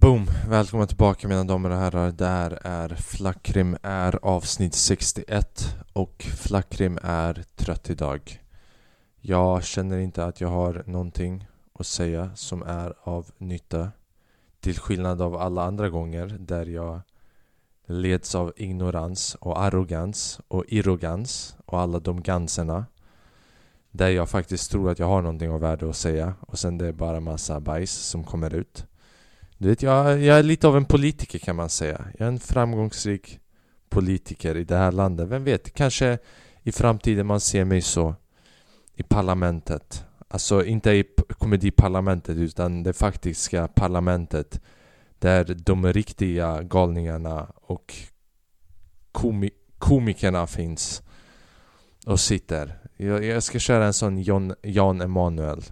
Boom! Välkomna tillbaka mina damer och herrar. Det här är Flackrim är avsnitt 61 och Flackrim är trött idag. Jag känner inte att jag har någonting att säga som är av nytta. Till skillnad av alla andra gånger där jag leds av ignorans och arrogans och irrogans och alla de ganserna. Där jag faktiskt tror att jag har någonting av värde att säga och sen det är bara massa bajs som kommer ut. Du vet, jag, jag är lite av en politiker kan man säga. Jag är en framgångsrik politiker i det här landet. Vem vet, kanske i framtiden man ser mig så i parlamentet. Alltså inte i komediparlamentet utan det faktiska parlamentet. Där de riktiga galningarna och komi komikerna finns och sitter. Jag, jag ska köra en sån John, Jan Emanuel.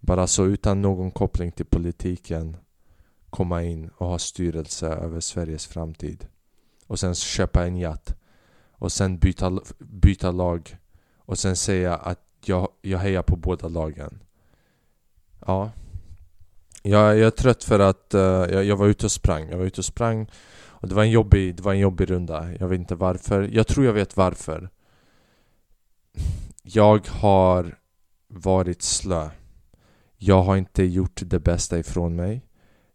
Bara så utan någon koppling till politiken komma in och ha styrelse över Sveriges framtid. Och sen köpa en jatt. Och sen byta, byta lag. Och sen säga att jag, jag hejar på båda lagen. Ja. Jag, jag är trött för att uh, jag, jag var ute och sprang. Jag var ute och sprang. Och det var en jobbig, det var en jobbig runda. Jag vet inte varför. Jag tror jag vet varför. Jag har varit slö. Jag har inte gjort det bästa ifrån mig.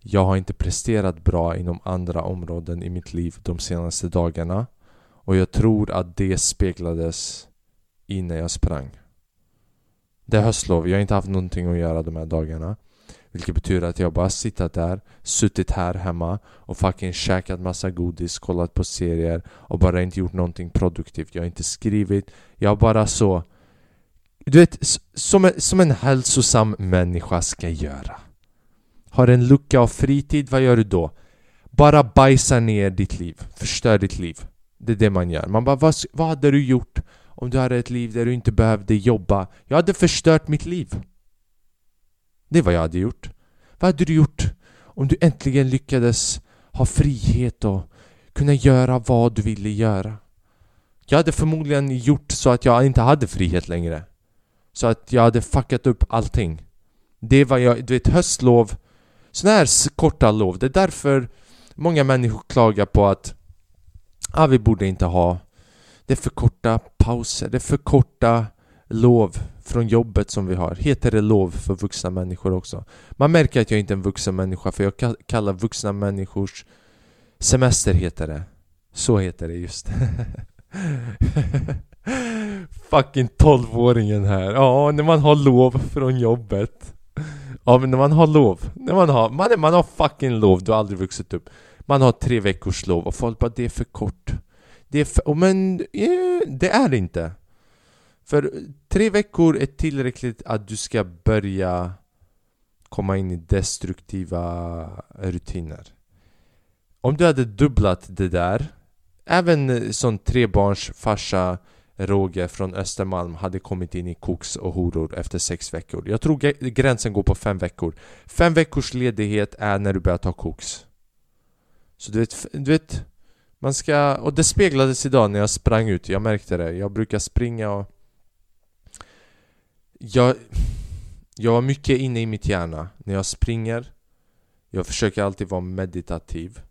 Jag har inte presterat bra inom andra områden i mitt liv de senaste dagarna. Och jag tror att det speglades i när jag sprang. Det är höstlov, jag har inte haft någonting att göra de här dagarna. Vilket betyder att jag bara suttit där, suttit här hemma och fucking käkat massa godis, kollat på serier och bara inte gjort någonting produktivt. Jag har inte skrivit, jag har bara så... Du vet, som en, som en hälsosam människa ska göra. Har en lucka av fritid, vad gör du då? Bara bajsa ner ditt liv, förstör ditt liv. Det är det man gör. Man bara, vad, vad hade du gjort om du hade ett liv där du inte behövde jobba? Jag hade förstört mitt liv. Det är vad jag hade gjort. Vad hade du gjort om du äntligen lyckades ha frihet och kunna göra vad du ville göra? Jag hade förmodligen gjort så att jag inte hade frihet längre. Så att jag hade fuckat upp allting. Det var jag, du vet höstlov sådana här korta lov, det är därför många människor klagar på att ah, vi borde inte ha det är för korta pauser, det är för korta lov från jobbet som vi har. Heter det lov för vuxna människor också? Man märker att jag inte är en vuxen människa för jag kallar vuxna människors semester heter det. Så heter det just. Fucking tolvåringen här. Ja, när man har lov från jobbet. Ja men när man har lov, när man har, man, man har fucking lov, du har aldrig vuxit upp. Man har tre veckors lov och folk bara det är för kort. Det är för, men eh, det är det inte. För tre veckor är tillräckligt att du ska börja komma in i destruktiva rutiner. Om du hade dubblat det där Även eh, som trebarns farsa Roger från Östermalm hade kommit in i koks och horor efter sex veckor. Jag tror gränsen går på fem veckor. Fem veckors ledighet är när du börjar ta koks. Så du vet, du vet man ska, och det speglades idag när jag sprang ut, jag märkte det. Jag brukar springa och... Jag, jag var mycket inne i mitt hjärna när jag springer. Jag försöker alltid vara meditativ.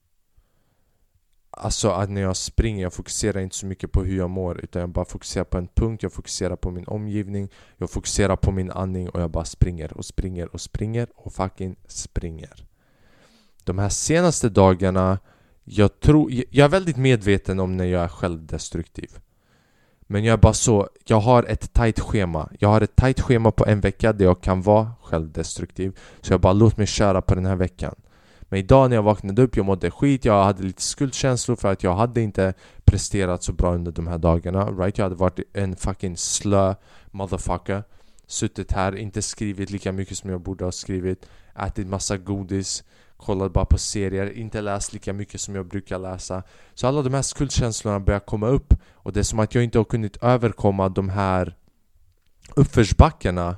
Alltså att när jag springer, jag fokuserar inte så mycket på hur jag mår utan jag bara fokuserar på en punkt, jag fokuserar på min omgivning Jag fokuserar på min andning och jag bara springer och springer och springer och fucking springer. De här senaste dagarna, jag tror, jag är väldigt medveten om när jag är självdestruktiv. Men jag är bara så, jag har ett tight schema. Jag har ett tight schema på en vecka där jag kan vara självdestruktiv. Så jag bara låt mig köra på den här veckan men idag när jag vaknade upp, jag mådde skit, jag hade lite skuldkänslor för att jag hade inte presterat så bra under de här dagarna right? Jag hade varit en fucking slö motherfucker. Suttit här, inte skrivit lika mycket som jag borde ha skrivit. Ätit massa godis Kollat bara på serier, inte läst lika mycket som jag brukar läsa. Så alla de här skuldkänslorna börjar komma upp Och det är som att jag inte har kunnat överkomma de här uppförsbackarna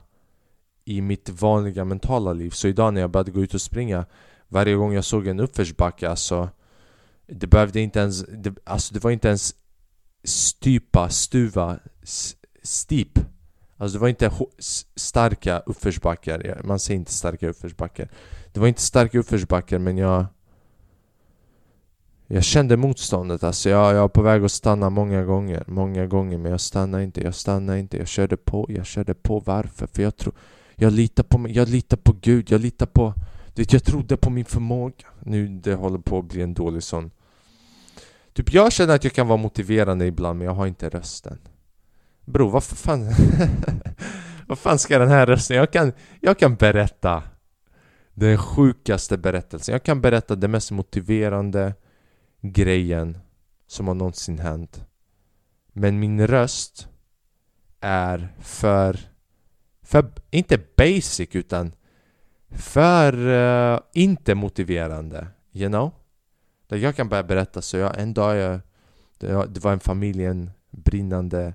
i mitt vanliga mentala liv. Så idag när jag började gå ut och springa varje gång jag såg en uppförsbacke alltså Det behövde inte ens, det, alltså det var inte ens stypa, stuva, steep Alltså det var inte starka uppförsbackar, man säger inte starka uppförsbackar. Det var inte starka uppförsbackar men jag Jag kände motståndet. Alltså, jag, jag var på väg att stanna många gånger, många gånger men jag stannade inte, jag stannade inte, jag körde på, jag körde på. Varför? För jag tror Jag litar på mig, jag litar på Gud, jag litar på vet, jag trodde på min förmåga Nu det håller på att bli en dålig sån Typ jag känner att jag kan vara motiverande ibland men jag har inte rösten Bro, vad fan... vad fan ska den här rösten... Jag kan, jag kan berätta den sjukaste berättelsen. Jag kan berätta den mest motiverande grejen som har någonsin hänt. Men min röst är för... för inte basic utan för uh, inte motiverande. You know? Jag kan bara berätta så jag, en dag jag, det var en familj, en brinnande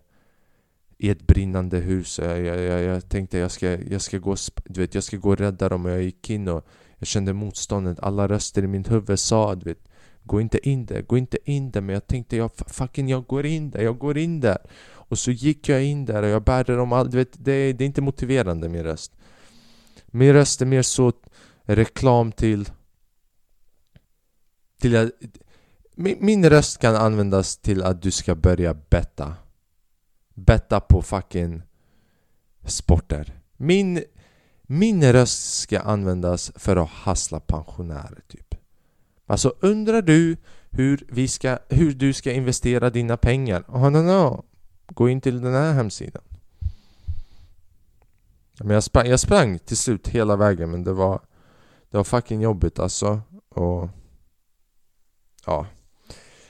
i ett brinnande hus. Jag, jag, jag, tänkte jag ska, jag, ska gå, du vet, jag ska gå och rädda dem och jag gick in och jag kände motståndet. Alla röster i mitt huvud sa du vet, Gå inte in där, gå inte in där. Men jag tänkte jag, fucking jag går in där, jag går in där. Och så gick jag in där och jag bärde dem all, du vet, det, det är inte motiverande min röst. Min röst är mer så reklam till... till att, min, min röst kan användas till att du ska börja betta betta på fucking sporter. Min, min röst ska användas för att hassla pensionärer typ. Alltså undrar du hur, vi ska, hur du ska investera dina pengar? Oh, no, no. Gå in till den här hemsidan. Men jag sprang, jag sprang till slut hela vägen men det var Det var fucking jobbigt alltså. Och Ja.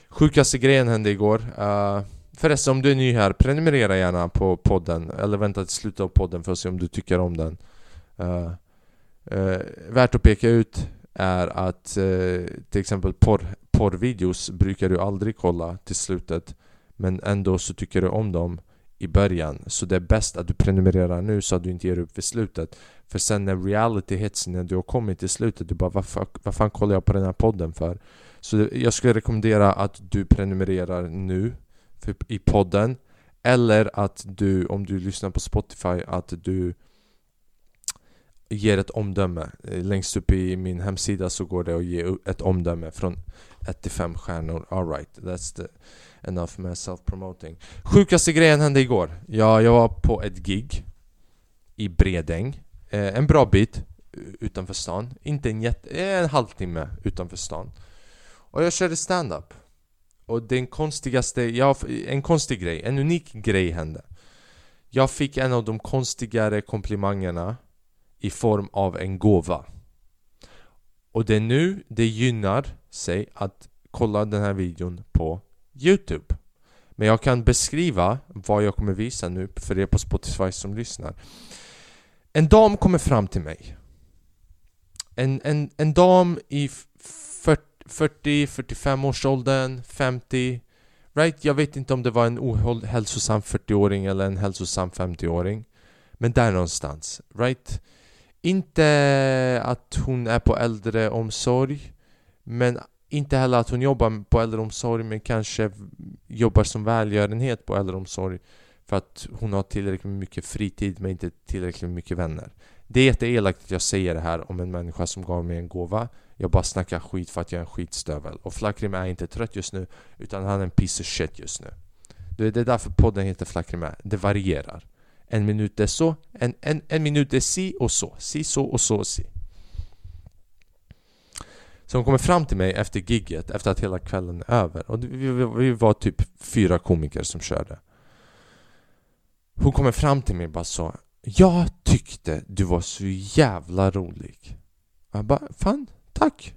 Sjukaste grejen hände igår. Uh, Förresten om du är ny här, prenumerera gärna på podden Eller vänta till slutet av podden för att se om du tycker om den. Uh, uh, Värt att peka ut är att uh, till exempel porr, porrvideos brukar du aldrig kolla till slutet Men ändå så tycker du om dem i början. Så det är bäst att du prenumererar nu så att du inte ger upp vid slutet. För sen när reality hits, när du har kommit till slutet Du bara vad, fan, vad fan kollar jag på den här podden för? Så jag skulle rekommendera att du prenumererar nu i podden. Eller att du, om du lyssnar på Spotify, att du ger ett omdöme. Längst upp i min hemsida så går det att ge ett omdöme från 1 till 5 stjärnor. Alright, that's the enough med self-promoting. Sjukaste grejen hände igår. Ja, Jag var på ett gig I Bredäng. Eh, En bra bit utanför stan. Inte en jätte... Eh, en halvtimme utanför stan. Och jag körde stand-up. Och den konstigaste, ja, en konstig grej, en unik grej hände. Jag fick en av de konstigare komplimangerna i form av en gåva. Och det är nu det gynnar sig att kolla den här videon på Youtube. Men jag kan beskriva vad jag kommer visa nu för er på Spotify som lyssnar. En dam kommer fram till mig. En, en, en dam i 40, 45 års åldern, 50 Right? Jag vet inte om det var en ohälsosam 40-åring eller en hälsosam 50-åring Men där någonstans, right? Inte att hon är på äldreomsorg Men inte heller att hon jobbar på äldreomsorg men kanske jobbar som välgörenhet på äldreomsorg För att hon har tillräckligt mycket fritid men inte tillräckligt mycket vänner Det är jätteelakt att jag säger det här om en människa som gav mig en gåva jag bara snackar skit för att jag är en skitstövel. Och Flackrim är inte trött just nu, utan han är en piece of shit just nu. Det är därför podden heter Flackrim Det varierar. En minut är så, en, en, en minut är si och så. Si så och så och si. Så hon kommer fram till mig efter gigget, efter att hela kvällen är över. Och vi, vi var typ fyra komiker som körde. Hon kommer fram till mig och bara så Jag tyckte du var så jävla rolig. Jag bara, fan, Tack!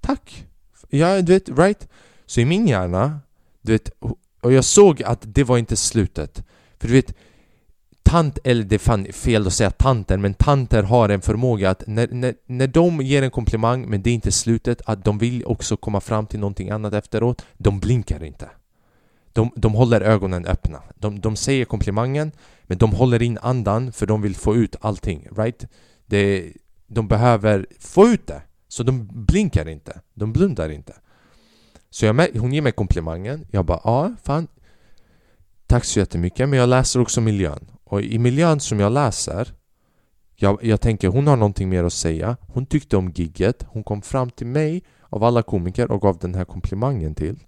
Tack! Ja, du vet, right? Så i min hjärna, du vet, och jag såg att det var inte slutet. För du vet, tant, eller det är fan fel att säga tanter, men tanter har en förmåga att när, när, när de ger en komplimang men det är inte slutet, att de vill också komma fram till någonting annat efteråt, de blinkar inte. De, de håller ögonen öppna. De, de säger komplimangen, men de håller in andan för de vill få ut allting, right? Det, de behöver få ut det. Så de blinkar inte, de blundar inte Så jag, hon ger mig komplimangen, jag bara ja, fan Tack så jättemycket, men jag läser också miljön och i miljön som jag läser jag, jag tänker hon har någonting mer att säga. Hon tyckte om gigget. Hon kom fram till mig av alla komiker och gav den här komplimangen till.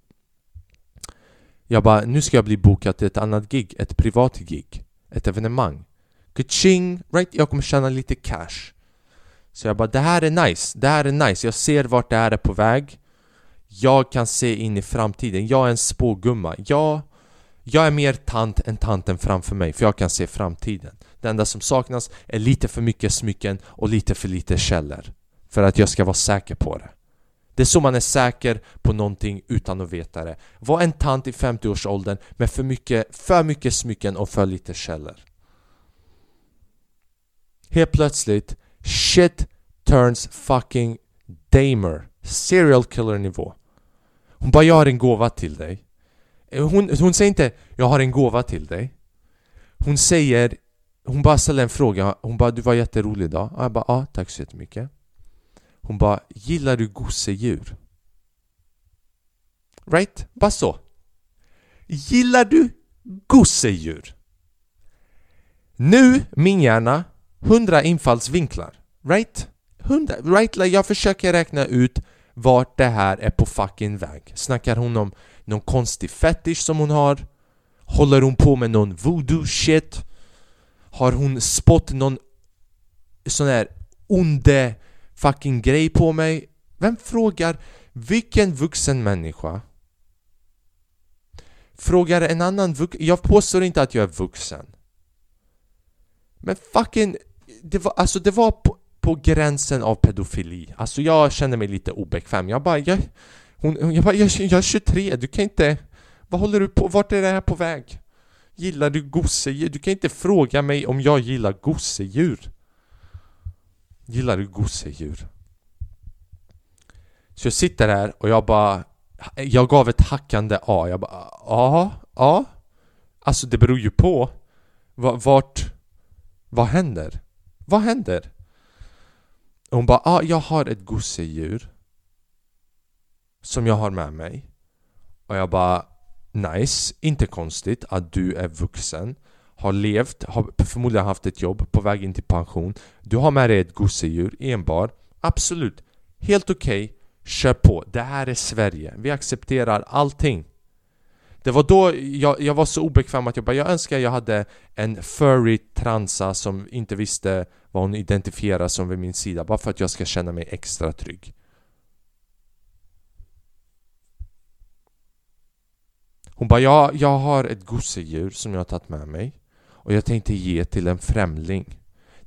Jag bara, nu ska jag bli bokad till ett annat gig Ett privat gig Ett evenemang. Kaching, right? Jag kommer tjäna lite cash. Så jag bara, det här är nice Det här är nice. Jag ser vart det här är på väg. Jag kan se in i framtiden. Jag är en spågumma. Jag jag är mer tant än tanten framför mig för jag kan se framtiden. Det enda som saknas är lite för mycket smycken och lite för lite källor. För att jag ska vara säker på det. Det är så man är säker på någonting utan att veta det. Var en tant i 50-årsåldern med för mycket, för mycket smycken och för lite källor. Helt plötsligt, shit turns fucking damer. Serial killer nivå. Hon bara 'Jag har en gåva till dig' Eh, hon, hon säger inte 'Jag har en gåva till dig' Hon säger Hon bara ställer en fråga Hon bara 'Du var jätterolig idag' och Jag bara 'Ja, tack så jättemycket' Hon bara 'Gillar du gosedjur?' Right? Bara så Gillar du gosedjur? Nu, min hjärna, 100 infallsvinklar Right? 100, right? Jag försöker räkna ut vart det här är på fucking väg Snackar hon om någon konstig fetish som hon har? Håller hon på med någon voodoo shit? Har hon spott någon sån här onde fucking grej på mig? Vem frågar vilken vuxen människa frågar en annan vuxen? Jag påstår inte att jag är vuxen Men fucking det var, alltså det var på, på gränsen av pedofili Alltså jag känner mig lite obekväm Jag bara, jag, hon, jag bara, jag, jag är 23, du kan inte... Vad håller du på? Vart är det här på väg? Gillar du gosedjur? Du kan inte fråga mig om jag gillar gosedjur. Gillar du gosedjur? Så jag sitter här och jag bara... Jag gav ett hackande A. Jag bara, ja, ja. Alltså det beror ju på. Vart... Vad händer? Vad händer? Och hon bara, ja, jag har ett gosedjur som jag har med mig. Och jag bara Nice, inte konstigt att du är vuxen har levt, har förmodligen haft ett jobb på väg in till pension. Du har med dig ett gosedjur i en bar Absolut, helt okej. Okay. Kör på, det här är Sverige. Vi accepterar allting. Det var då jag, jag var så obekväm att jag bara Jag önskar jag hade en furry transa som inte visste vad hon identifierar som vid min sida Bara för att jag ska känna mig extra trygg. Hon bara, ja, jag har ett gosedjur som jag har tagit med mig och jag tänkte ge till en främling.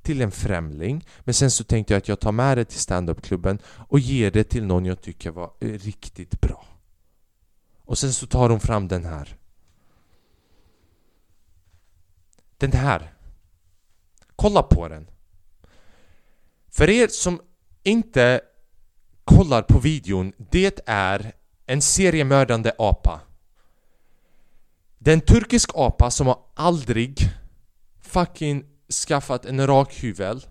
Till en främling. Men sen så tänkte jag att jag tar med det till standupklubben och ger det till någon jag tycker var eh, riktigt bra. Och sen så tar hon fram den här. Den här. Kolla på den. För er som inte kollar på videon, det är en seriemördande apa det är en turkisk apa som har aldrig fucking skaffat en rak hyvel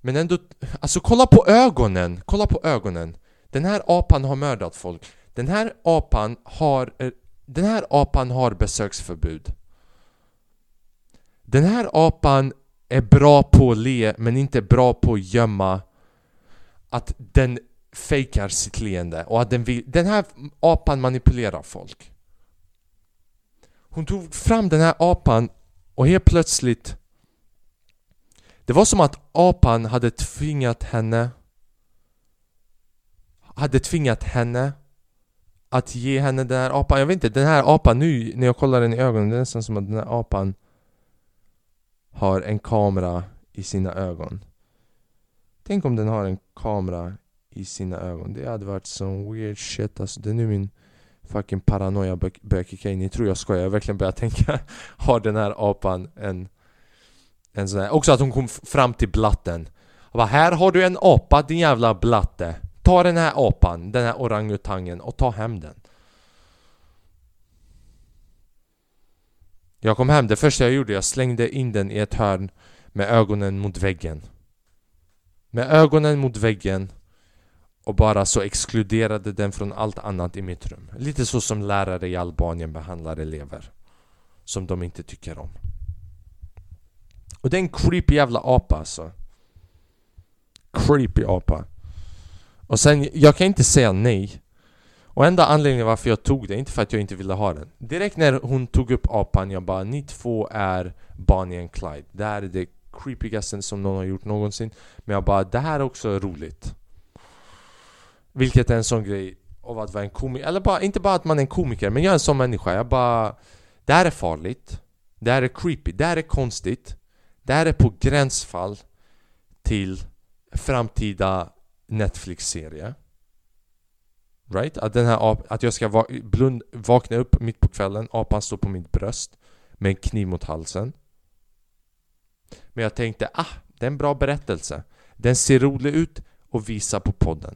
Men ändå, alltså kolla på ögonen, kolla på ögonen. Den här apan har mördat folk. Den här apan har, eh, den här apan har besöksförbud. Den här apan är bra på att le men inte bra på att gömma att den fejkar sitt leende och att den vill, den här apan manipulerar folk hon tog fram den här apan och helt plötsligt Det var som att apan hade tvingat henne Hade tvingat henne Att ge henne den här apan, jag vet inte, den här apan nu när jag kollar den i ögonen Det är nästan som att den här apan Har en kamera i sina ögon. Tänk om den har en kamera i sina ögon. Det hade varit sån weird shit alltså, det är nu min fucking paranoia börjar kicka in. Ni tror jag skojar, jag verkligen börjar tänka Har den här apan en... En sån här, också att hon kom fram till blatten. Och bara, Här har du en apa din jävla blatte. Ta den här apan, den här orangutangen och ta hem den. Jag kom hem, det första jag gjorde, jag slängde in den i ett hörn med ögonen mot väggen. Med ögonen mot väggen och bara så exkluderade den från allt annat i mitt rum. Lite så som lärare i Albanien behandlar elever. Som de inte tycker om. Och det är en creepy jävla apa alltså Creepy apa Och sen, jag kan inte säga nej och enda anledningen varför jag tog det, inte för att jag inte ville ha den Direkt när hon tog upp apan, jag bara Ni två är Bonnie and Clyde Det här är det creepigaste som någon har gjort någonsin Men jag bara, det här är också roligt vilket är en sån grej av att vara en komiker, eller bara, inte bara att man är en komiker Men jag är en sån människa, jag bara Det här är farligt Det här är creepy, det här är konstigt Det här är på gränsfall till framtida Netflix-serie Right? Att, den här att jag ska va blund vakna upp mitt på kvällen, apan står på mitt bröst med en kniv mot halsen. Men jag tänkte, ah, det är en bra berättelse. Den ser rolig ut och visa på podden.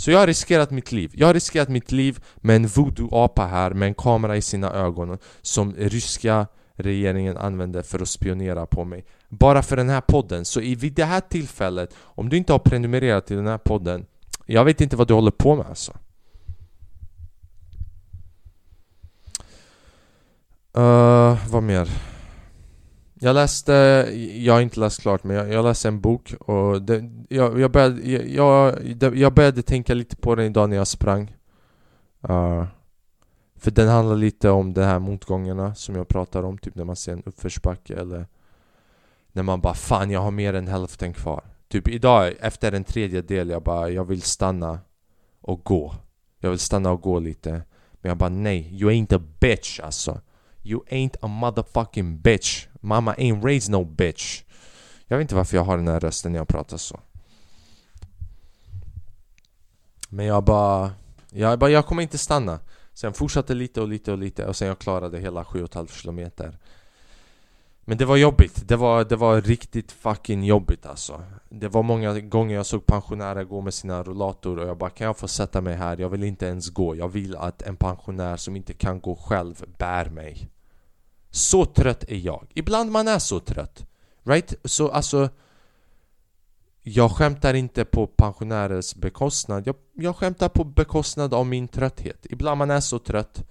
Så jag har riskerat mitt liv. Jag har riskerat mitt liv med en voodoo-apa här med en kamera i sina ögon som ryska regeringen använder för att spionera på mig. Bara för den här podden. Så vid det här tillfället, om du inte har prenumererat till den här podden, jag vet inte vad du håller på med alltså. Uh, vad mer? Jag läste, jag har inte läst klart men jag, jag läste en bok och det, jag, jag, började, jag, jag började tänka lite på den idag när jag sprang. Uh, För den handlar lite om de här motgångarna som jag pratar om, typ när man ser en uppförsbacke eller När man bara 'Fan jag har mer än hälften kvar' Typ idag, efter en tredjedel, jag bara 'Jag vill stanna och gå' Jag vill stanna och gå lite. Men jag bara 'Nej, you ain't a bitch' alltså. You ain't a motherfucking bitch. Mamma ain't raised no bitch. Jag vet inte varför jag har den här rösten när jag pratar så. Men jag bara... Jag bara, jag kommer inte stanna. Sen fortsatte lite och lite och lite och sen jag klarade hela 7,5 kilometer. Men det var jobbigt, det var, det var riktigt fucking jobbigt alltså Det var många gånger jag såg pensionärer gå med sina rullator och jag bara Kan jag få sätta mig här? Jag vill inte ens gå Jag vill att en pensionär som inte kan gå själv bär mig så trött är jag Ibland man är så trött Right? Så alltså Jag skämtar inte på pensionärers bekostnad jag, jag skämtar på bekostnad av min trötthet Ibland man är så trött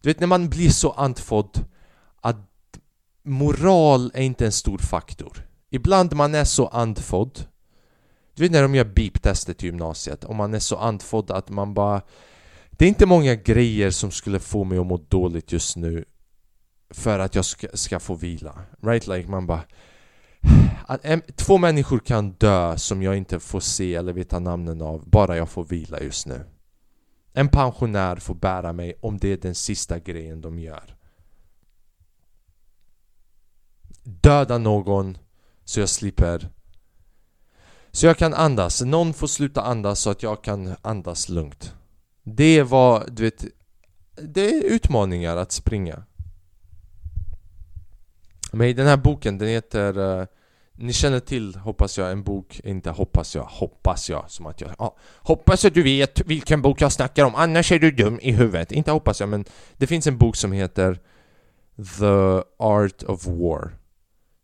Du vet när man blir så andfådd att moral är inte en stor faktor. Ibland man är så andfådd. Du vet när de gör beep-testet i gymnasiet, och man är så andfådd att man bara... Det är inte många grejer som skulle få mig att må dåligt just nu för att jag ska, ska få vila. Right? Like man bara... Att en, två människor kan dö som jag inte får se eller veta namnen av bara jag får vila just nu. En pensionär får bära mig om det är den sista grejen de gör. döda någon så jag slipper Så jag kan andas, någon får sluta andas så att jag kan andas lugnt Det var, du vet Det är utmaningar att springa men i den här boken, den heter uh, Ni känner till, hoppas jag, en bok Inte hoppas jag, hoppas jag som att jag Ah, Hoppas att du vet vilken bok jag snackar om Annars är du dum i huvudet. Inte hoppas jag, men Det finns en bok som heter The Art of War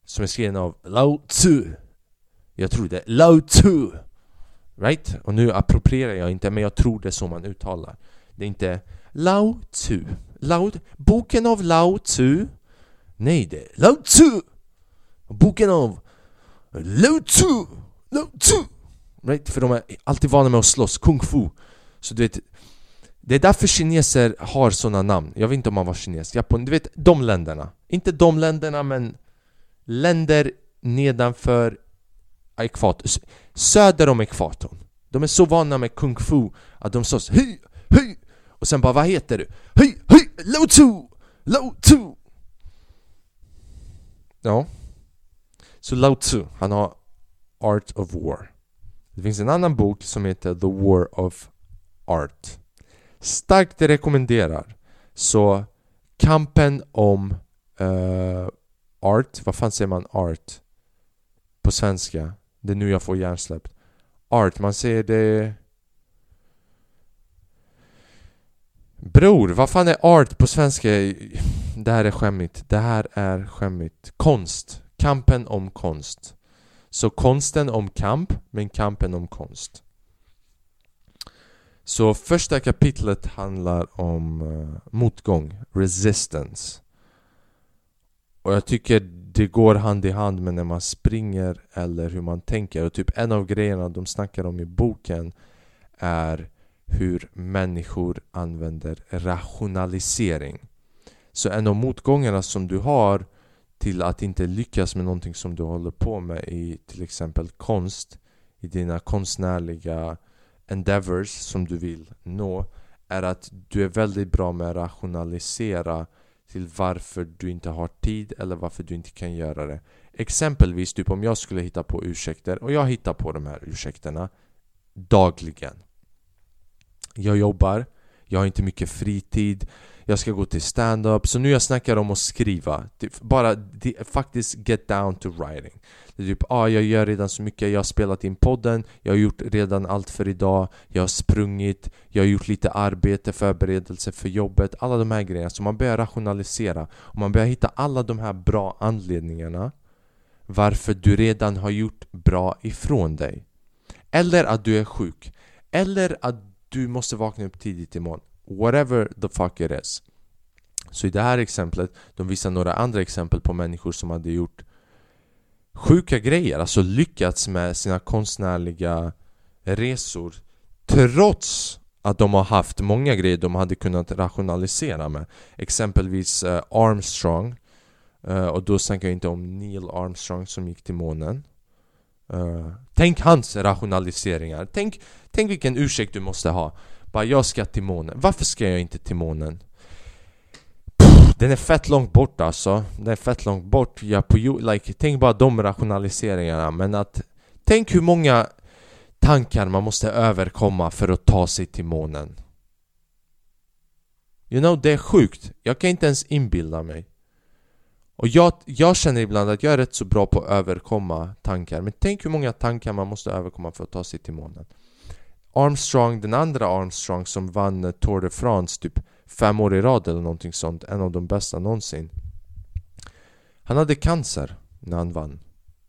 som är skriven av Lao Tzu. Jag tror det, Lao Tzu. Right? Och nu approprierar jag inte men jag tror det är så man uttalar. Det är inte Lao Tzu. Lao, Boken av Lao Tzu Nej, det är Lao Tzu Boken av Lao Tzu Lao Tzu Right? För de är alltid vana med att slåss, kung fu. Så du vet Det är därför kineser har sådana namn. Jag vet inte om man var kines, Japan, du vet de länderna. Inte de länderna men länder nedanför ekvatorn, söder om ekvatorn. De är så vana med kung fu att de slåss. Hej, hej och sen bara vad heter du? Hej, hej, Lao Tzu! Lao Tzu! Ja. Så Lao Tzu, han har Art of War. Det finns en annan bok som heter The War of Art. Starkt rekommenderar. Så kampen om uh, art, vad fan säger man art? På svenska. Det är nu jag får hjärnsläpp. Art, man säger det... Bror, vad fan är art på svenska? Det här är skämmigt. Det här är skämmigt. Konst. Kampen om konst. Så konsten om kamp, men kampen om konst. Så första kapitlet handlar om uh, motgång, resistance. Och jag tycker det går hand i hand med när man springer eller hur man tänker. Och typ en av grejerna de snackar om i boken är hur människor använder rationalisering. Så en av motgångarna som du har till att inte lyckas med någonting som du håller på med i till exempel konst i dina konstnärliga endeavors som du vill nå är att du är väldigt bra med att rationalisera till varför du inte har tid eller varför du inte kan göra det. Exempelvis typ om jag skulle hitta på ursäkter och jag hittar på de här ursäkterna dagligen. Jag jobbar, jag har inte mycket fritid, jag ska gå till stand-up. Så nu jag snackar om att skriva typ, Bara faktiskt get down to writing. Det är typ, ah, jag gör redan så mycket Jag har spelat in podden Jag har gjort redan allt för idag Jag har sprungit Jag har gjort lite arbete, förberedelse för jobbet Alla de här grejerna. Så man börjar rationalisera. Och man börjar hitta alla de här bra anledningarna Varför du redan har gjort bra ifrån dig. Eller att du är sjuk. Eller att du måste vakna upp tidigt imorgon Whatever the fuck it is. Så i det här exemplet, de visar några andra exempel på människor som hade gjort sjuka grejer, alltså lyckats med sina konstnärliga resor trots att de har haft många grejer de hade kunnat rationalisera med. Exempelvis eh, Armstrong, eh, och då snackar jag inte om Neil Armstrong som gick till månen. Uh, tänk hans rationaliseringar, tänk, tänk vilken ursäkt du måste ha. Bara jag ska till månen. Varför ska jag inte till månen? Den är fett långt bort alltså. Den är fett långt bort. Jag på like, tänk bara de rationaliseringarna. Men att... Tänk hur många tankar man måste överkomma för att ta sig till månen. You know, det är sjukt. Jag kan inte ens inbilda mig. Och jag, jag känner ibland att jag är rätt så bra på att överkomma tankar. Men tänk hur många tankar man måste överkomma för att ta sig till månen. Armstrong, den andra Armstrong som vann eh, Tour de France typ fem år i rad eller någonting sånt, en av de bästa någonsin. Han hade cancer när han vann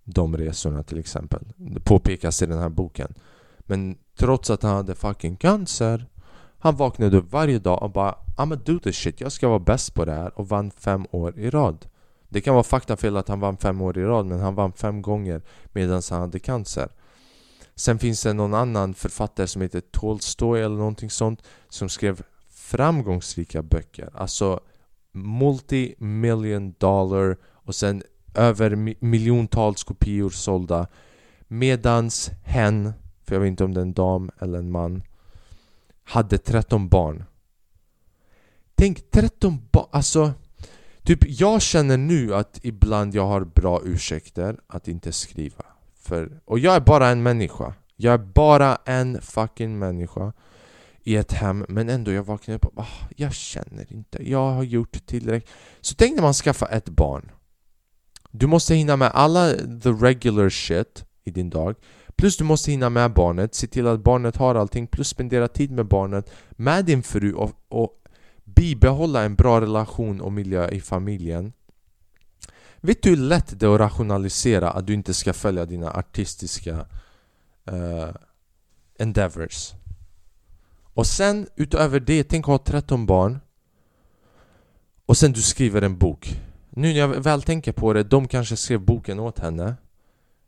de resorna till exempel. Det påpekas i den här boken. Men trots att han hade fucking cancer Han vaknade upp varje dag och bara I'ma do this shit, jag ska vara bäst på det här och vann fem år i rad. Det kan vara faktafel att han vann fem år i rad men han vann fem gånger medan han hade cancer. Sen finns det någon annan författare som heter Tolstoy eller någonting sånt som skrev framgångsrika böcker. Alltså multi-million dollar och sen över miljontals kopior sålda. Medans hen, för jag vet inte om det är en dam eller en man, hade 13 barn. Tänk 13 barn, alltså Typ jag känner nu att ibland jag har bra ursäkter att inte skriva. För, och jag är bara en människa. Jag är bara en fucking människa i ett hem men ändå jag vaknar upp och bara, ah, jag känner inte, jag har gjort tillräckligt Så tänk när man skaffar ett barn. Du måste hinna med alla the regular shit i din dag. Plus du måste hinna med barnet, se till att barnet har allting. Plus spendera tid med barnet, med din fru och, och bibehålla en bra relation och miljö i familjen. Vet du hur lätt det är att rationalisera att du inte ska följa dina artistiska uh, endeavors? Och sen utöver det, tänk ha 13 barn. Och sen du skriver en bok. Nu när jag väl tänker på det, de kanske skrev boken åt henne.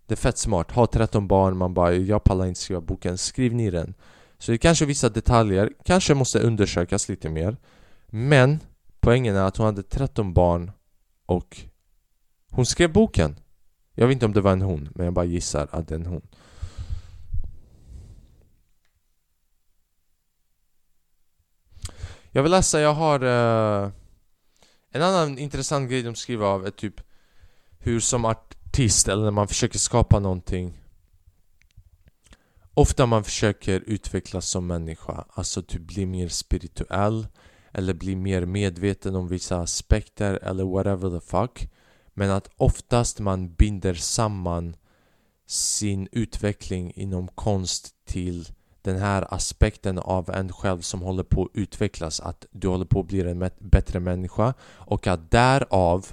Det är fett smart, ha 13 barn, man bara jag pallar inte skriva boken, skriv ner den. Så det är kanske vissa detaljer, kanske måste undersökas lite mer. Men poängen är att hon hade 13 barn och hon skrev boken. Jag vet inte om det var en hon, men jag bara gissar att det är en hon. Jag vill läsa, jag har... Uh, en annan intressant grej de skriver av är typ hur som artist, eller när man försöker skapa någonting Ofta man försöker utvecklas som människa, alltså typ bli mer spirituell eller bli mer medveten om vissa aspekter eller whatever the fuck men att oftast man binder samman sin utveckling inom konst till den här aspekten av en själv som håller på att utvecklas Att du håller på att bli en bättre människa och att därav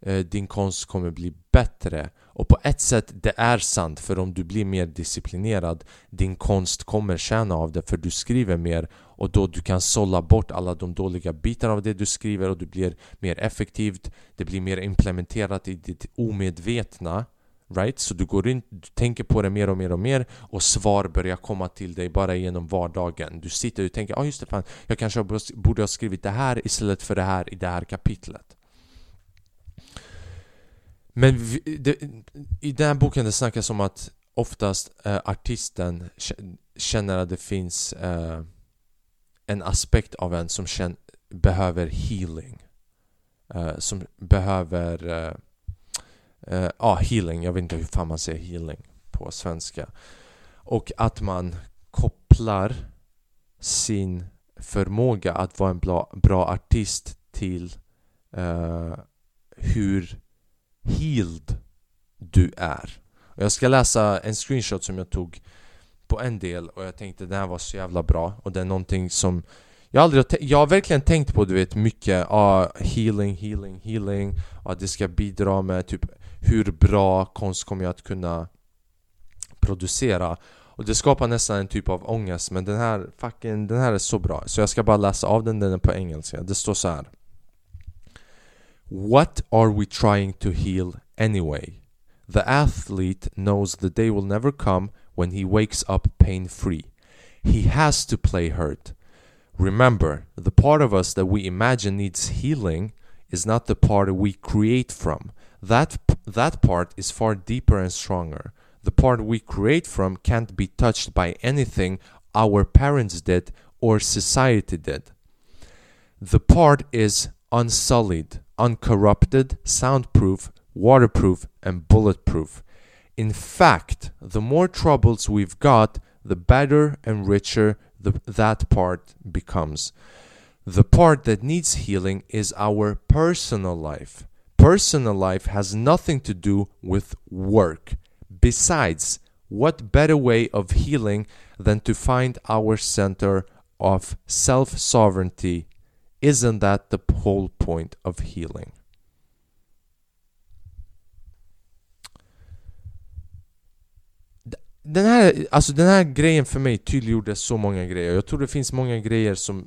eh, din konst kommer bli bättre. Och på ett sätt, det är sant för om du blir mer disciplinerad din konst kommer tjäna av det för du skriver mer och då du kan sålla bort alla de dåliga bitarna av det du skriver och du blir mer effektivt Det blir mer implementerat i ditt omedvetna Right? Så du går in, du tänker på det mer och mer och mer och svar börjar komma till dig bara genom vardagen. Du sitter och tänker ja ah, just det, fan, jag kanske borde ha skrivit det här istället för det här i det här kapitlet. Men vi, det, i den här boken det snackas om att oftast eh, artisten känner att det finns eh, en aspekt av en som känner, behöver healing. Uh, som behöver eh, eh, Ja, uh, ah, healing. Jag vet inte hur fan man säger healing på svenska. Och att man kopplar sin förmåga att vara en bra, bra artist till uh, hur healed du är. Jag ska läsa en screenshot som jag tog på en del och jag tänkte den här var så jävla bra. Och det är någonting som jag, aldrig har, jag har verkligen tänkt på du vet mycket ah, healing, healing, healing och att det ska bidra med typ hur bra konst kommer jag att kunna producera? Och det skapar nästan en typ av ångest men den här fucking, den här är så bra så jag ska bara läsa av den, den är på engelska. Det står så här. What are we trying to heal anyway? The athlete knows the day will never come when he wakes up pain free. He has to play hurt. Remember, the part of us that we imagine needs healing is not the part we create from. That, that part is far deeper and stronger. The part we create from can't be touched by anything our parents did or society did. The part is unsullied, uncorrupted, soundproof, waterproof, and bulletproof. In fact, the more troubles we've got, the better and richer the, that part becomes. The part that needs healing is our personal life. Personal life has nothing to do with work. Besides, what better way of healing than to find our center of self sovereignty isn't that the whole point of healing? Den här, alltså den här grejen för mig tydliggjorde så många grejer. Jag tror det finns många grejer som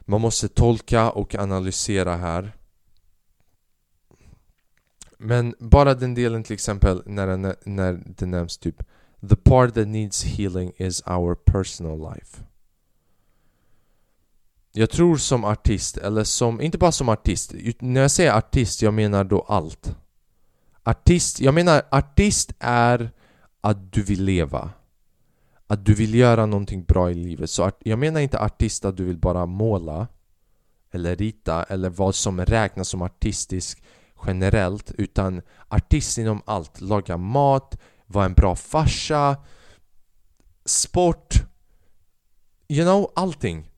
man måste tolka och analysera här. Men bara den delen till exempel när, det, när det nämns typ The part that needs healing is our personal life. Jag tror som artist, eller som, inte bara som artist, när jag säger artist, jag menar då allt. Artist, jag menar artist är att du vill leva. Att du vill göra någonting bra i livet. Så jag menar inte artist att du vill bara måla eller rita eller vad som räknas som artistisk generellt utan artist inom allt. Laga mat, vara en bra farsa, sport, you know, allting.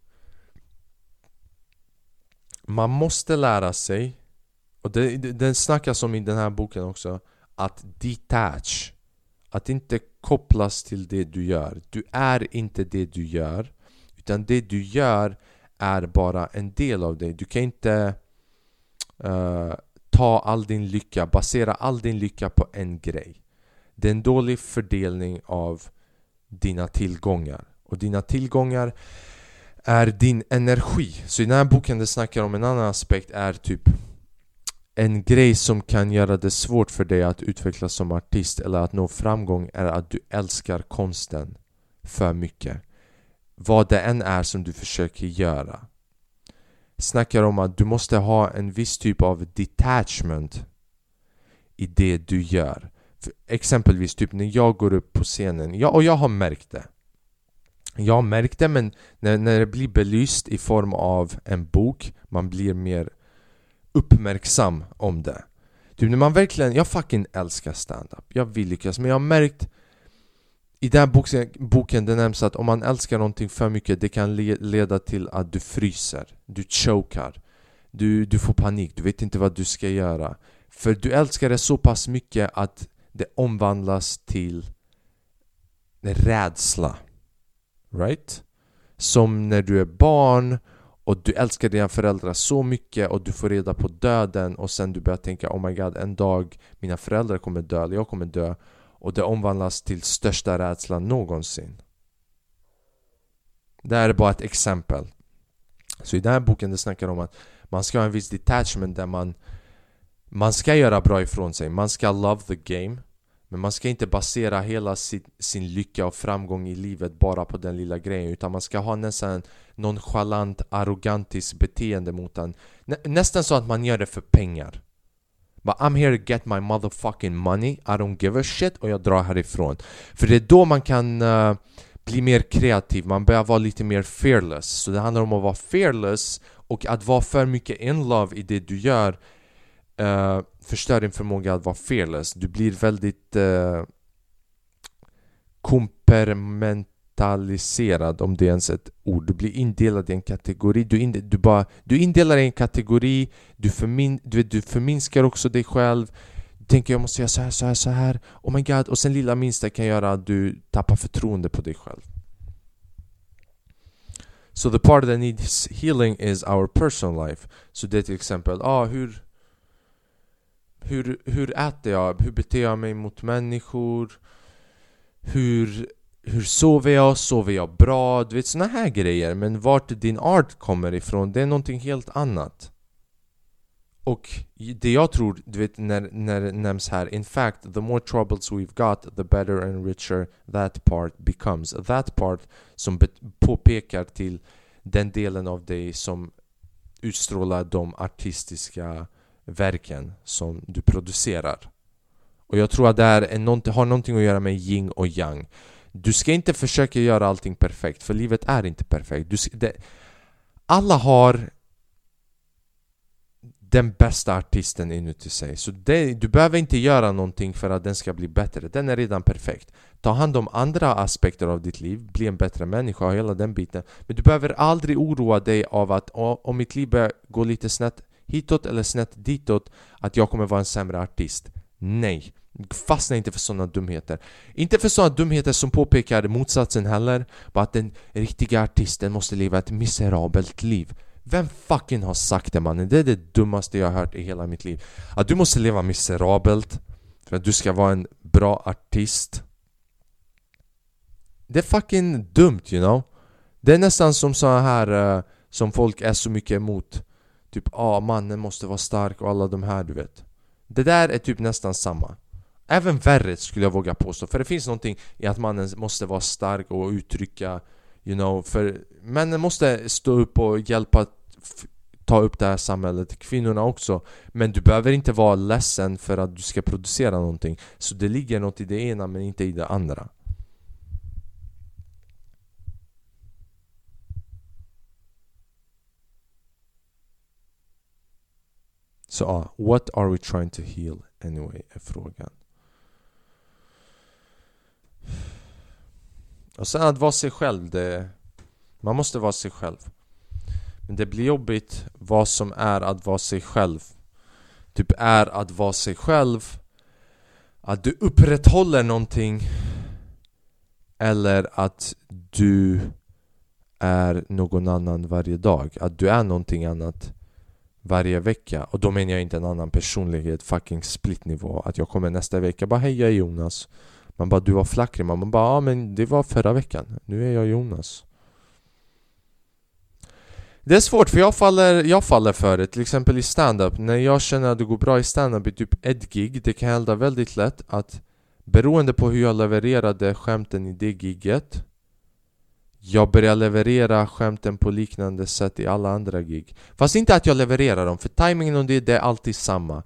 Man måste lära sig, och det, det, det snackas om i den här boken också, att detach. Att inte kopplas till det du gör. Du är inte det du gör. Utan det du gör är bara en del av dig. Du kan inte uh, ta all din lycka, basera all din lycka på en grej. Det är en dålig fördelning av dina tillgångar. Och dina tillgångar är din energi. Så i den här boken det snackar om en annan aspekt är typ en grej som kan göra det svårt för dig att utvecklas som artist eller att nå framgång är att du älskar konsten för mycket. Vad det än är som du försöker göra. Snackar om att du måste ha en viss typ av detachment i det du gör. För exempelvis typ när jag går upp på scenen, ja, och jag har märkt det. Jag har märkt det men när, när det blir belyst i form av en bok, man blir mer uppmärksam om det. Typ när man verkligen, jag fucking älskar stand-up. Jag vill lyckas men jag har märkt i den här boken, boken det nämns att om man älskar någonting för mycket det kan le leda till att du fryser, du chokar, du, du får panik, du vet inte vad du ska göra. För du älskar det så pass mycket att det omvandlas till rädsla. Right? Som när du är barn och du älskar dina föräldrar så mycket och du får reda på döden och sen du börjar tänka oh my god en dag mina föräldrar kommer dö eller jag kommer dö och det omvandlas till största rädslan någonsin. Det här är bara ett exempel. Så i den här boken det snackar om att man ska ha en viss detachment där man man ska göra bra ifrån sig, man ska love the game men man ska inte basera hela sin, sin lycka och framgång i livet bara på den lilla grejen Utan man ska ha nästan nonchalant, arrogantiskt beteende mot den Nä, Nästan så att man gör det för pengar. But I'm here to get my motherfucking money, I don't give a shit. Och jag drar härifrån. För det är då man kan uh, bli mer kreativ, man börjar vara lite mer fearless. Så det handlar om att vara fearless och att vara för mycket in love i det du gör uh, förstör din förmåga att vara fearless. Du blir väldigt uh, kompermentaliserad om det är ens ett ord. Du blir indelad i en kategori. Du, in, du, bara, du indelar i en kategori, du, förmin, du, du förminskar också dig själv. Du tänker jag måste göra så här, så här, så här. Oh my god. Och sen lilla minsta kan göra att du tappar förtroende på dig själv. So the part that needs healing is our personal life. Så det är till exempel, ah, hur hur, hur äter jag? Hur beter jag mig mot människor? Hur, hur sover jag? Sover jag bra? Du vet såna här grejer Men vart din art kommer ifrån, det är någonting helt annat Och det jag tror, du vet när, när det nämns här In fact, the more troubles we've got The better and richer that part becomes That part som påpekar till den delen av dig som utstrålar de artistiska verken som du producerar. Och jag tror att det här är har någonting att göra med yin och yang. Du ska inte försöka göra allting perfekt, för livet är inte perfekt. Du ska, det, alla har den bästa artisten inuti sig. Så det, du behöver inte göra någonting för att den ska bli bättre. Den är redan perfekt. Ta hand om andra aspekter av ditt liv, bli en bättre människa och hela den biten. Men du behöver aldrig oroa dig av att om mitt liv börjar gå lite snett hitåt eller snett ditåt att jag kommer vara en sämre artist. Nej. Fastna inte för sådana dumheter. Inte för sådana dumheter som påpekar motsatsen heller. Bara att den riktiga artisten måste leva ett miserabelt liv. Vem fucking har sagt det mannen? Det är det dummaste jag har hört i hela mitt liv. Att du måste leva miserabelt för att du ska vara en bra artist. Det är fucking dumt you know. Det är nästan som så här uh, som folk är så mycket emot. Typ ah, mannen måste vara stark och alla de här du vet. Det där är typ nästan samma. Även värre skulle jag våga påstå För det finns någonting i att mannen måste vara stark och uttrycka You know, för männen måste stå upp och hjälpa ta upp det här samhället, kvinnorna också. Men du behöver inte vara ledsen för att du ska producera någonting. Så det ligger något i det ena men inte i det andra. Så ja, what are we trying to heal anyway är frågan. Och sen att vara sig själv, det, man måste vara sig själv. Men det blir jobbigt vad som är att vara sig själv. Typ är att vara sig själv att du upprätthåller någonting eller att du är någon annan varje dag. Att du är någonting annat varje vecka. Och då menar jag inte en annan personlighet, fucking split nivå Att jag kommer nästa vecka bara hej jag är Jonas. Man bara du var flackrig, man bara ja men det var förra veckan, nu är jag Jonas. Det är svårt för jag faller, jag faller för det, till exempel i stand-up. När jag känner att det går bra i stand-up i typ ett gig Det kan hända väldigt lätt att Beroende på hur jag levererade skämten i det giget jag börjar leverera skämten på liknande sätt i alla andra gig. Fast inte att jag levererar dem, för timingen och det, det är alltid samma.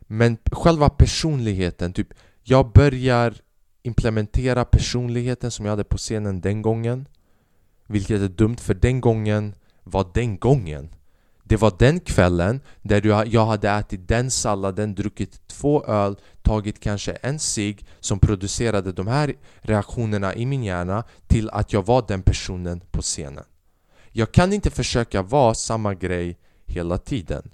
Men själva personligheten, typ Jag börjar implementera personligheten som jag hade på scenen den gången Vilket är dumt, för den gången var den gången det var den kvällen där jag hade ätit den salladen, druckit två öl, tagit kanske en cigg som producerade de här reaktionerna i min hjärna till att jag var den personen på scenen. Jag kan inte försöka vara samma grej hela tiden.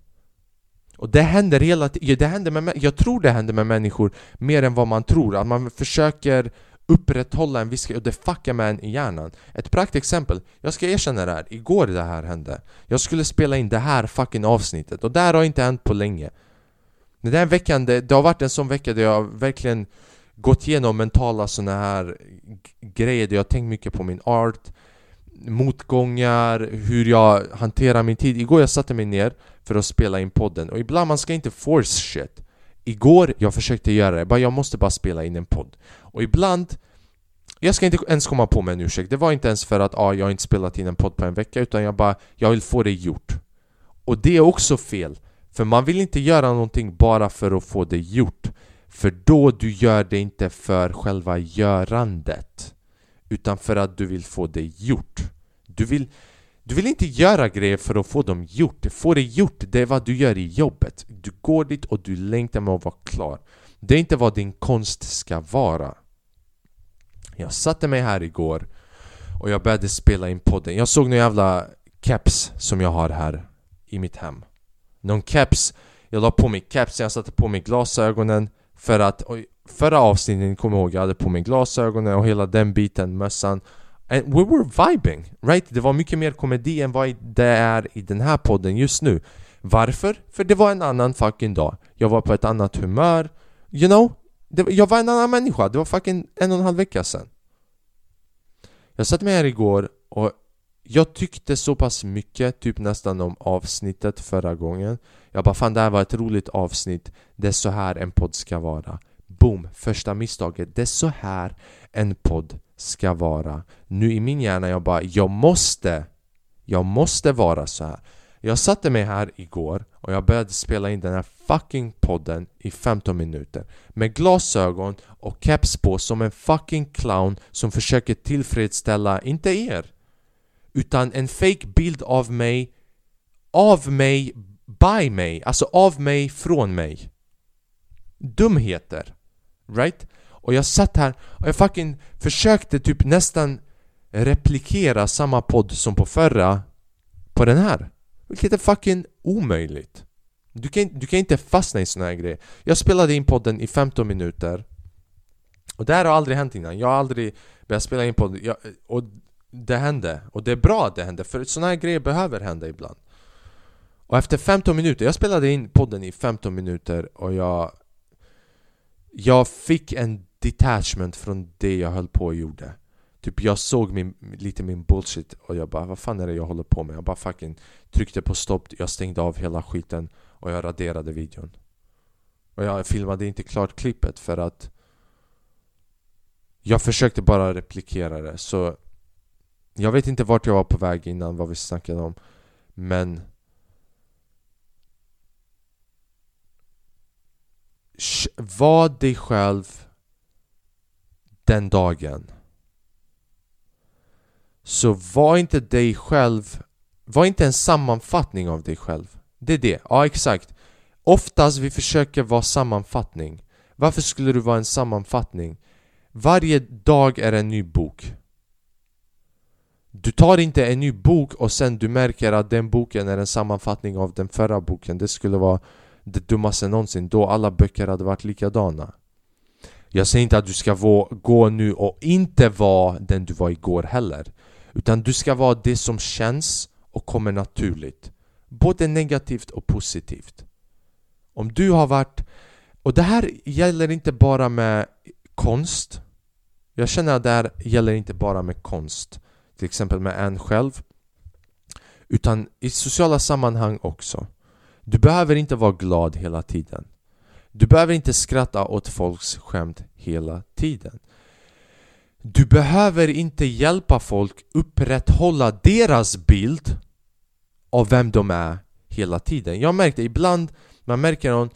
Och det händer hela tiden, jag tror det händer med människor mer än vad man tror. Att man försöker upprätthålla en viss och det fuckar med en i hjärnan. Ett praktexempel, jag ska erkänna det här, igår det här hände. Jag skulle spela in det här fucking avsnittet och det här har inte hänt på länge. Den här veckan, det, det har varit en sån vecka där jag verkligen gått igenom mentala såna här grejer där jag har tänkt mycket på min art Motgångar, hur jag hanterar min tid Igår jag satte mig ner för att spela in podden och ibland man ska inte force shit Igår jag försökte göra det, bara jag måste bara spela in en podd och ibland jag ska inte ens komma på mig en ursäkt, det var inte ens för att ah, jag inte spelat in en podd på en vecka utan jag bara, jag vill få det gjort. Och det är också fel För man vill inte göra någonting bara för att få det gjort. För då du gör det inte för själva görandet Utan för att du vill få det gjort. Du vill, du vill inte göra grejer för att få dem gjort. Få det gjort, det är vad du gör i jobbet. Du går dit och du längtar med att vara klar. Det är inte vad din konst ska vara. Jag satte mig här igår och jag började spela in podden Jag såg någon jävla caps som jag har här i mitt hem Någon caps Jag la på mig capsen, jag satte på mig glasögonen för att förra avsnittet, kommer jag ihåg, jag hade på mig glasögonen och hela den biten, mössan And we were vibing, right? Det var mycket mer komedi än vad det är i den här podden just nu Varför? För det var en annan fucking dag Jag var på ett annat humör You know? Det, jag var en annan människa, det var fucking en och en halv vecka sedan. Jag satt med här igår och jag tyckte så pass mycket, typ nästan om avsnittet förra gången. Jag bara fan det här var ett roligt avsnitt. Det är så här en podd ska vara. Boom! Första misstaget. Det är så här en podd ska vara. Nu i min hjärna jag bara Jag måste Jag måste vara så här. Jag satte mig här igår och jag började spela in den här fucking podden i 15 minuter. Med glasögon och caps på som en fucking clown som försöker tillfredsställa, inte er utan en fake bild av mig Av mig, by mig, alltså av mig, från mig. Dumheter Right? Och jag satt här och jag fucking försökte typ nästan replikera samma podd som på förra På den här. Vilket är fucking omöjligt. Du kan, du kan inte fastna i såna här grejer Jag spelade in podden i 15 minuter. Och det här har aldrig hänt innan, jag har aldrig börjat spela in podden. Jag, Och det hände. Och det är bra att det hände för såna här grejer behöver hända ibland. Och efter 15 minuter, jag spelade in podden i 15 minuter och jag Jag fick en detachment från det jag höll på och gjorde. Typ jag såg min, lite min bullshit och jag bara vad fan är det jag håller på med? Jag bara fucking tryckte på stopp, jag stängde av hela skiten och jag raderade videon Och jag filmade inte klart klippet för att Jag försökte bara replikera det så jag vet inte vart jag var på väg innan, vad vi snackade om Men Var dig själv den dagen så var inte dig själv Var inte en sammanfattning av dig själv. Det är det, ja exakt. Oftast vi försöker vara sammanfattning. Varför skulle du vara en sammanfattning? Varje dag är en ny bok. Du tar inte en ny bok och sen du märker att den boken är en sammanfattning av den förra boken. Det skulle vara det dummaste någonsin. Då alla böcker hade varit likadana. Jag säger inte att du ska gå nu och inte vara den du var igår heller. Utan du ska vara det som känns och kommer naturligt. Både negativt och positivt. Om du har varit... Och det här gäller inte bara med konst. Jag känner att det här gäller inte bara med konst till exempel med en själv. Utan i sociala sammanhang också. Du behöver inte vara glad hela tiden. Du behöver inte skratta åt folks skämt hela tiden. Du behöver inte hjälpa folk upprätthålla deras bild av vem de är hela tiden. Jag märkte ibland, man märker någon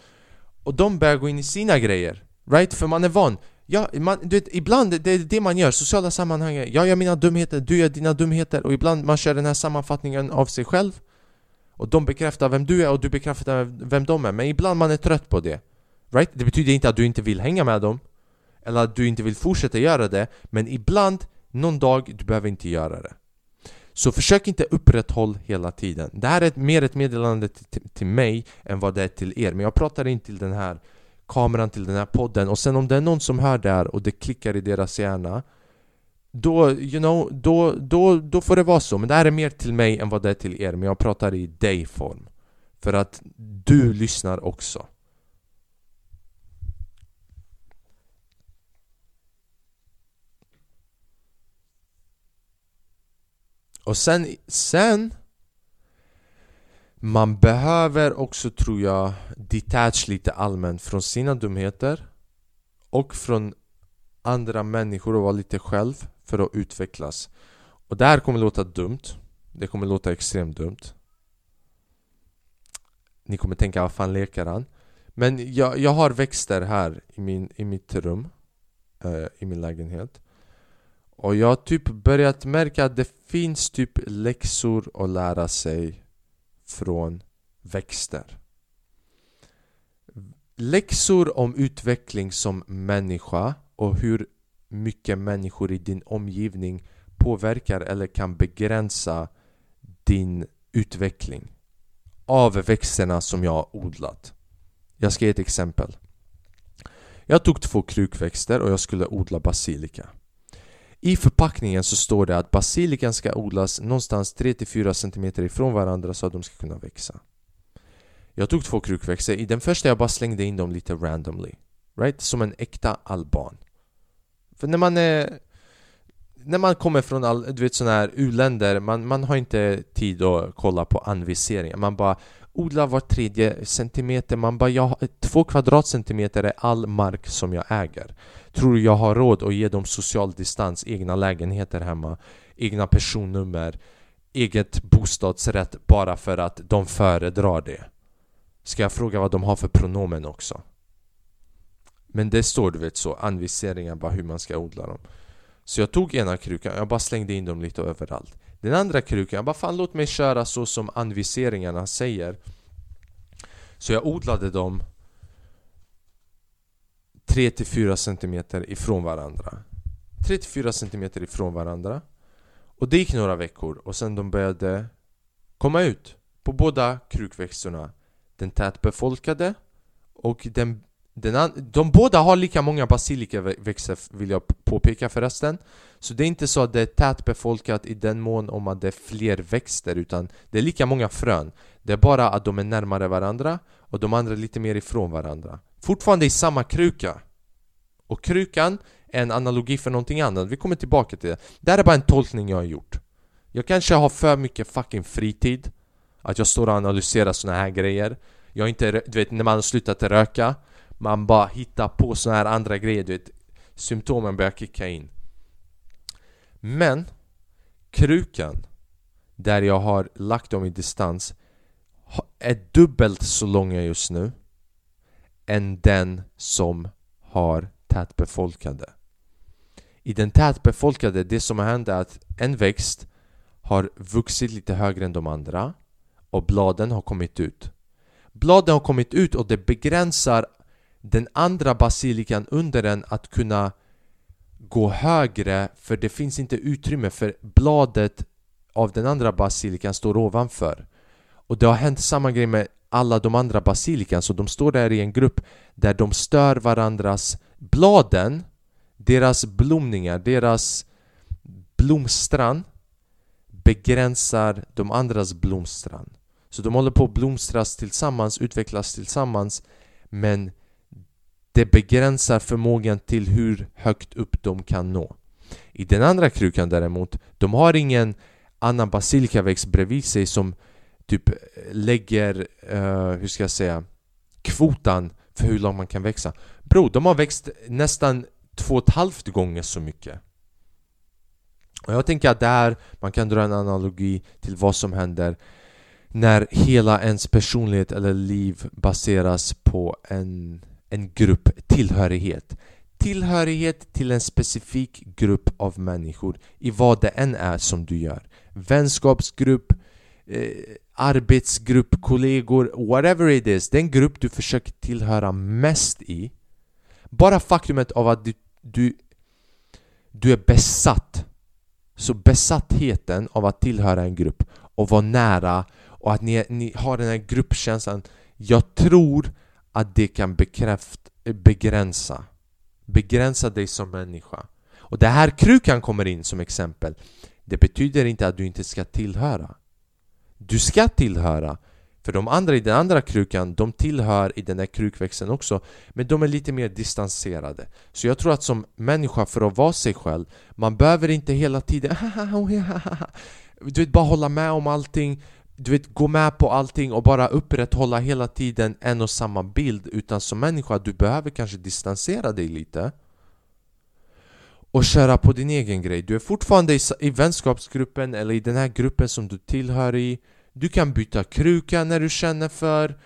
och de börjar gå in i sina grejer Right? För man är van. Ja, man, du vet, ibland det är det man gör, sociala sammanhang Jag gör mina dumheter, du gör dina dumheter. Och ibland man kör den här sammanfattningen av sig själv. Och de bekräftar vem du är och du bekräftar vem de är. Men ibland man är trött på det Right? Det betyder inte att du inte vill hänga med dem. Eller att du inte vill fortsätta göra det Men ibland, någon dag, du behöver inte göra det Så försök inte upprätthålla hela tiden Det här är mer ett meddelande till, till mig än vad det är till er Men jag pratar inte till den här kameran till den här podden och sen om det är någon som hör det här och det klickar i deras hjärna då, you know, då, då, då får det vara så. Men det här är mer till mig än vad det är till er. Men jag pratar i dig-form. För att du lyssnar också. Och sen, sen man behöver också tror jag detach lite allmänt från sina dumheter och från andra människor och vara lite själv för att utvecklas. Och det här kommer låta dumt. Det kommer låta extremt dumt. Ni kommer tänka, vad fan leker han? Men jag, jag har växter här i, min, i mitt rum eh, I min lägenhet och jag har typ börjat märka att det finns typ läxor att lära sig från växter Läxor om utveckling som människa och hur mycket människor i din omgivning påverkar eller kan begränsa din utveckling av växterna som jag har odlat. Jag ska ge ett exempel. Jag tog två krukväxter och jag skulle odla basilika. I förpackningen så står det att basilikan ska odlas någonstans 3-4 cm ifrån varandra så att de ska kunna växa. Jag tog två krukväxter, i den första jag bara slängde in dem lite randomly. Right? Som en äkta alban. För när man är när man kommer från all, du vet sådana här u-länder, man, man har inte tid att kolla på anviseringar. Man bara Odla var tredje centimeter, man bara jag, två kvadratcentimeter är all mark som jag äger. Tror du jag har råd att ge dem social distans, egna lägenheter hemma, egna personnummer, eget bostadsrätt bara för att de föredrar det? Ska jag fråga vad de har för pronomen också? Men det står du vet så, anvisningar bara hur man ska odla dem Så jag tog ena krukan, jag bara slängde in dem lite överallt den andra krukan, jag bara fan låt mig köra så som anviseringarna säger. Så jag odlade dem 3-4 cm ifrån varandra. 3-4 cm ifrån varandra. Och det gick några veckor och sen de började komma ut på båda krukväxterna. Den tätbefolkade och den den de båda har lika många basilikaväxter vill jag påpeka förresten. Så det är inte så att det är tätbefolkat i den mån om att det är fler växter utan det är lika många frön. Det är bara att de är närmare varandra och de andra är lite mer ifrån varandra. Fortfarande i samma kruka. Och krukan är en analogi för någonting annat, vi kommer tillbaka till det. Det här är bara en tolkning jag har gjort. Jag kanske har för mycket fucking fritid Att jag står och analyserar såna här grejer. Jag inte, du vet när man har slutat röka man bara hittar på såna här andra grejer, du vet. Symptomen börjar kicka in. Men Krukan Där jag har lagt dem i distans Är dubbelt så långa just nu Än den som har tätbefolkade. I den tätbefolkade, det som har hänt är att en växt har vuxit lite högre än de andra och bladen har kommit ut. Bladen har kommit ut och det begränsar den andra basilikan under den att kunna gå högre för det finns inte utrymme för bladet av den andra basilikan står ovanför. Och det har hänt samma grej med alla de andra basilikan så de står där i en grupp där de stör varandras bladen, deras blomningar, deras blomstran begränsar de andras blomstran. Så de håller på att blomstras tillsammans, utvecklas tillsammans men det begränsar förmågan till hur högt upp de kan nå. I den andra krukan däremot, de har ingen annan basilikaväxt bredvid sig som typ eh, lägger, uh, hur ska jag säga, kvotan för hur långt man kan växa. Bro, de har växt nästan två och ett halvt gånger så mycket. Och jag tänker att där man kan dra en analogi till vad som händer när hela ens personlighet eller liv baseras på en en grupp tillhörighet. Tillhörighet till en specifik grupp av människor i vad det än är som du gör. Vänskapsgrupp, eh, arbetsgrupp, kollegor, whatever it is. Den grupp du försöker tillhöra mest i. Bara faktumet av att du, du, du är besatt. Så besattheten av att tillhöra en grupp och vara nära och att ni, ni har den här gruppkänslan. Jag tror att det kan bekräft, begränsa Begränsa dig som människa. Och det här krukan kommer in som exempel. Det betyder inte att du inte ska tillhöra. Du ska tillhöra för de andra i den andra krukan, de tillhör i den där krukväxten också Men de är lite mer distanserade. Så jag tror att som människa, för att vara sig själv Man behöver inte hela tiden Du vet, bara hålla med om allting du vet, gå med på allting och bara upprätthålla hela tiden en och samma bild Utan som människa, du behöver kanske distansera dig lite. Och köra på din egen grej. Du är fortfarande i, i vänskapsgruppen eller i den här gruppen som du tillhör i. Du kan byta kruka när du känner för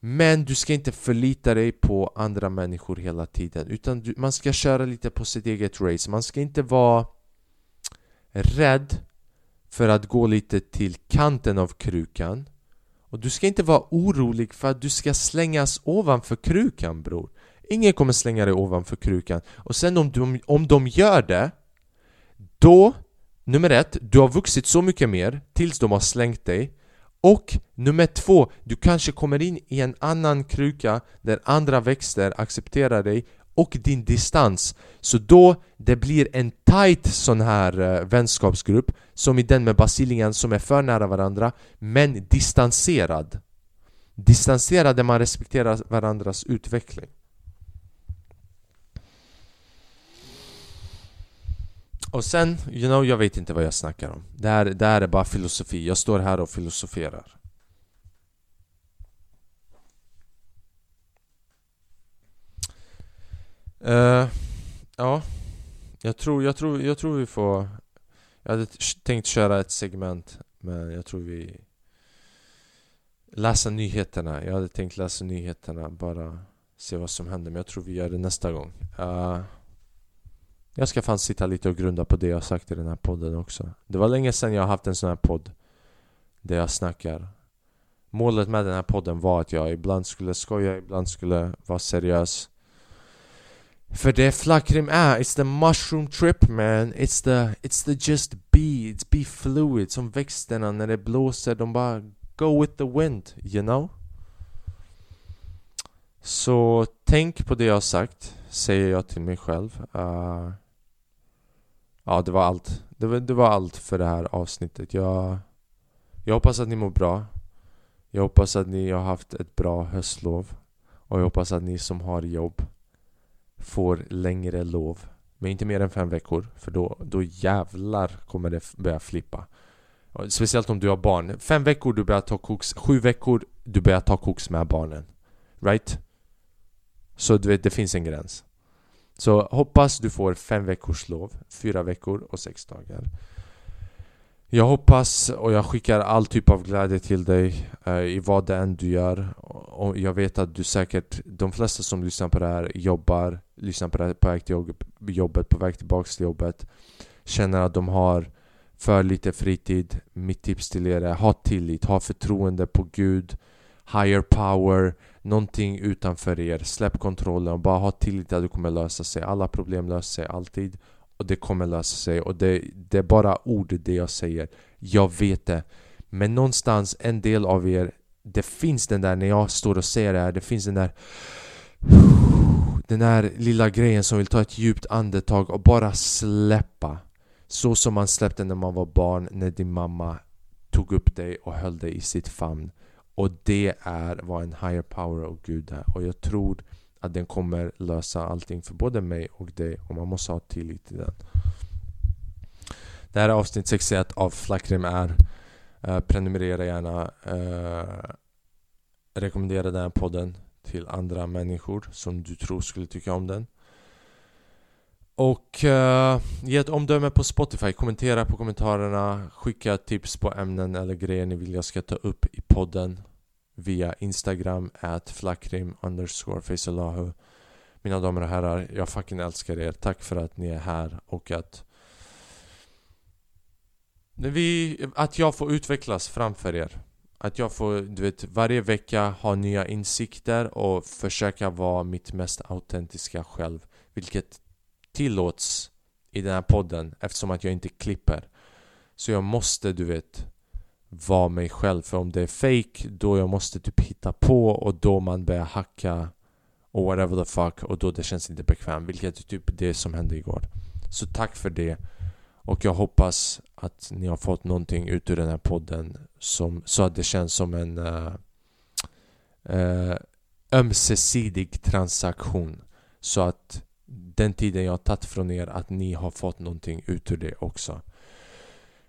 Men du ska inte förlita dig på andra människor hela tiden Utan du, man ska köra lite på sitt eget race. Man ska inte vara rädd för att gå lite till kanten av krukan. Och du ska inte vara orolig för att du ska slängas ovanför krukan bror. Ingen kommer slänga dig ovanför krukan. Och sen om de, om de gör det Då, nummer ett, du har vuxit så mycket mer tills de har slängt dig. Och nummer två, du kanske kommer in i en annan kruka där andra växter accepterar dig och din distans Så då det blir en tight sån här uh, vänskapsgrupp Som i den med basilingen som är för nära varandra Men distanserad Distanserad där man respekterar varandras utveckling Och sen, you know, jag vet inte vad jag snackar om. Det här, det här är bara filosofi. Jag står här och filosoferar. Uh, ja, jag tror, jag, tror, jag tror vi får... Jag hade tänkt köra ett segment, men jag tror vi... Läsa nyheterna. Jag hade tänkt läsa nyheterna, bara se vad som händer. Men jag tror vi gör det nästa gång. Uh, jag ska fan sitta lite och grunda på det jag sagt i den här podden också Det var länge sedan jag haft en sån här podd Där jag snackar Målet med den här podden var att jag ibland skulle skoja, ibland skulle vara seriös för det Flakrim är, it's the mushroom trip man It's the, it's the just be, it's be fluid Som växterna när det blåser, de bara go with the wind, you know? Så tänk på det jag har sagt, säger jag till mig själv uh, Ja, det var allt. Det var, det var allt för det här avsnittet. Jag, jag hoppas att ni mår bra. Jag hoppas att ni har haft ett bra höstlov. Och jag hoppas att ni som har jobb får längre lov. Men inte mer än fem veckor. För då, då jävlar kommer det börja flippa. Speciellt om du har barn. Fem veckor du börjar ta koks. Sju veckor du börjar ta koks med barnen. Right? Så du vet, det finns en gräns. Så hoppas du får fem veckors lov, fyra veckor och sex dagar. Jag hoppas och jag skickar all typ av glädje till dig eh, i vad det än du gör. Och jag vet att du säkert, de flesta som lyssnar på det här jobbar, lyssnar på det här på väg till jobbet, på väg tillbaks till jobbet. Känner att de har för lite fritid. Mitt tips till er är ha tillit, ha förtroende på Gud, higher power, någonting utanför er. Släpp kontrollen och bara ha tillit att det kommer lösa sig. Alla problem löser sig alltid. Och det kommer lösa sig. Och det, det är bara ord det jag säger. Jag vet det. Men någonstans, en del av er, det finns den där när jag står och säger det här, det finns den där den där lilla grejen som vill ta ett djupt andetag och bara släppa. Så som man släppte när man var barn, när din mamma tog upp dig och höll dig i sitt famn. Och det är vad en higher power och Gud är. Och jag tror att den kommer lösa allting för både mig och dig. Och man måste ha tillit till den. Det här är avsnitt 61 av Flackrim är. Prenumerera gärna. Eh, rekommendera den här podden till andra människor som du tror skulle tycka om den. Och uh, ge ett omdöme på Spotify, kommentera på kommentarerna, skicka tips på ämnen eller grejer ni vill jag ska ta upp i podden via Instagram, at flakrim underscore faceallahu Mina damer och herrar, jag fucking älskar er. Tack för att ni är här och att vi, att jag får utvecklas framför er. Att jag får, du vet, varje vecka ha nya insikter och försöka vara mitt mest autentiska själv. Vilket tillåts i den här podden eftersom att jag inte klipper. Så jag måste, du vet, vara mig själv. För om det är fake då jag måste typ hitta på och då man börjar hacka och whatever the fuck och då det känns inte bekvämt vilket är typ det som hände igår. Så tack för det. Och jag hoppas att ni har fått någonting ut ur den här podden som, så att det känns som en uh, uh, ömsesidig transaktion. Så att den tiden jag har tagit från er att ni har fått någonting ut ur det också.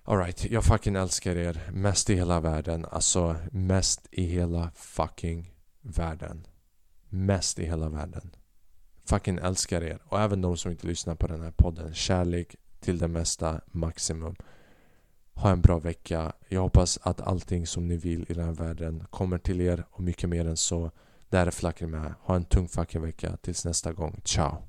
Alright, jag fucking älskar er mest i hela världen Alltså mest i hela fucking världen. Mest i hela världen. Fucking älskar er. Och även de som inte lyssnar på den här podden Kärlek till det mesta maximum. Ha en bra vecka. Jag hoppas att allting som ni vill i den här världen kommer till er och mycket mer än så. Där är Flacker med Ha en tung fucking vecka. Tills nästa gång. Ciao.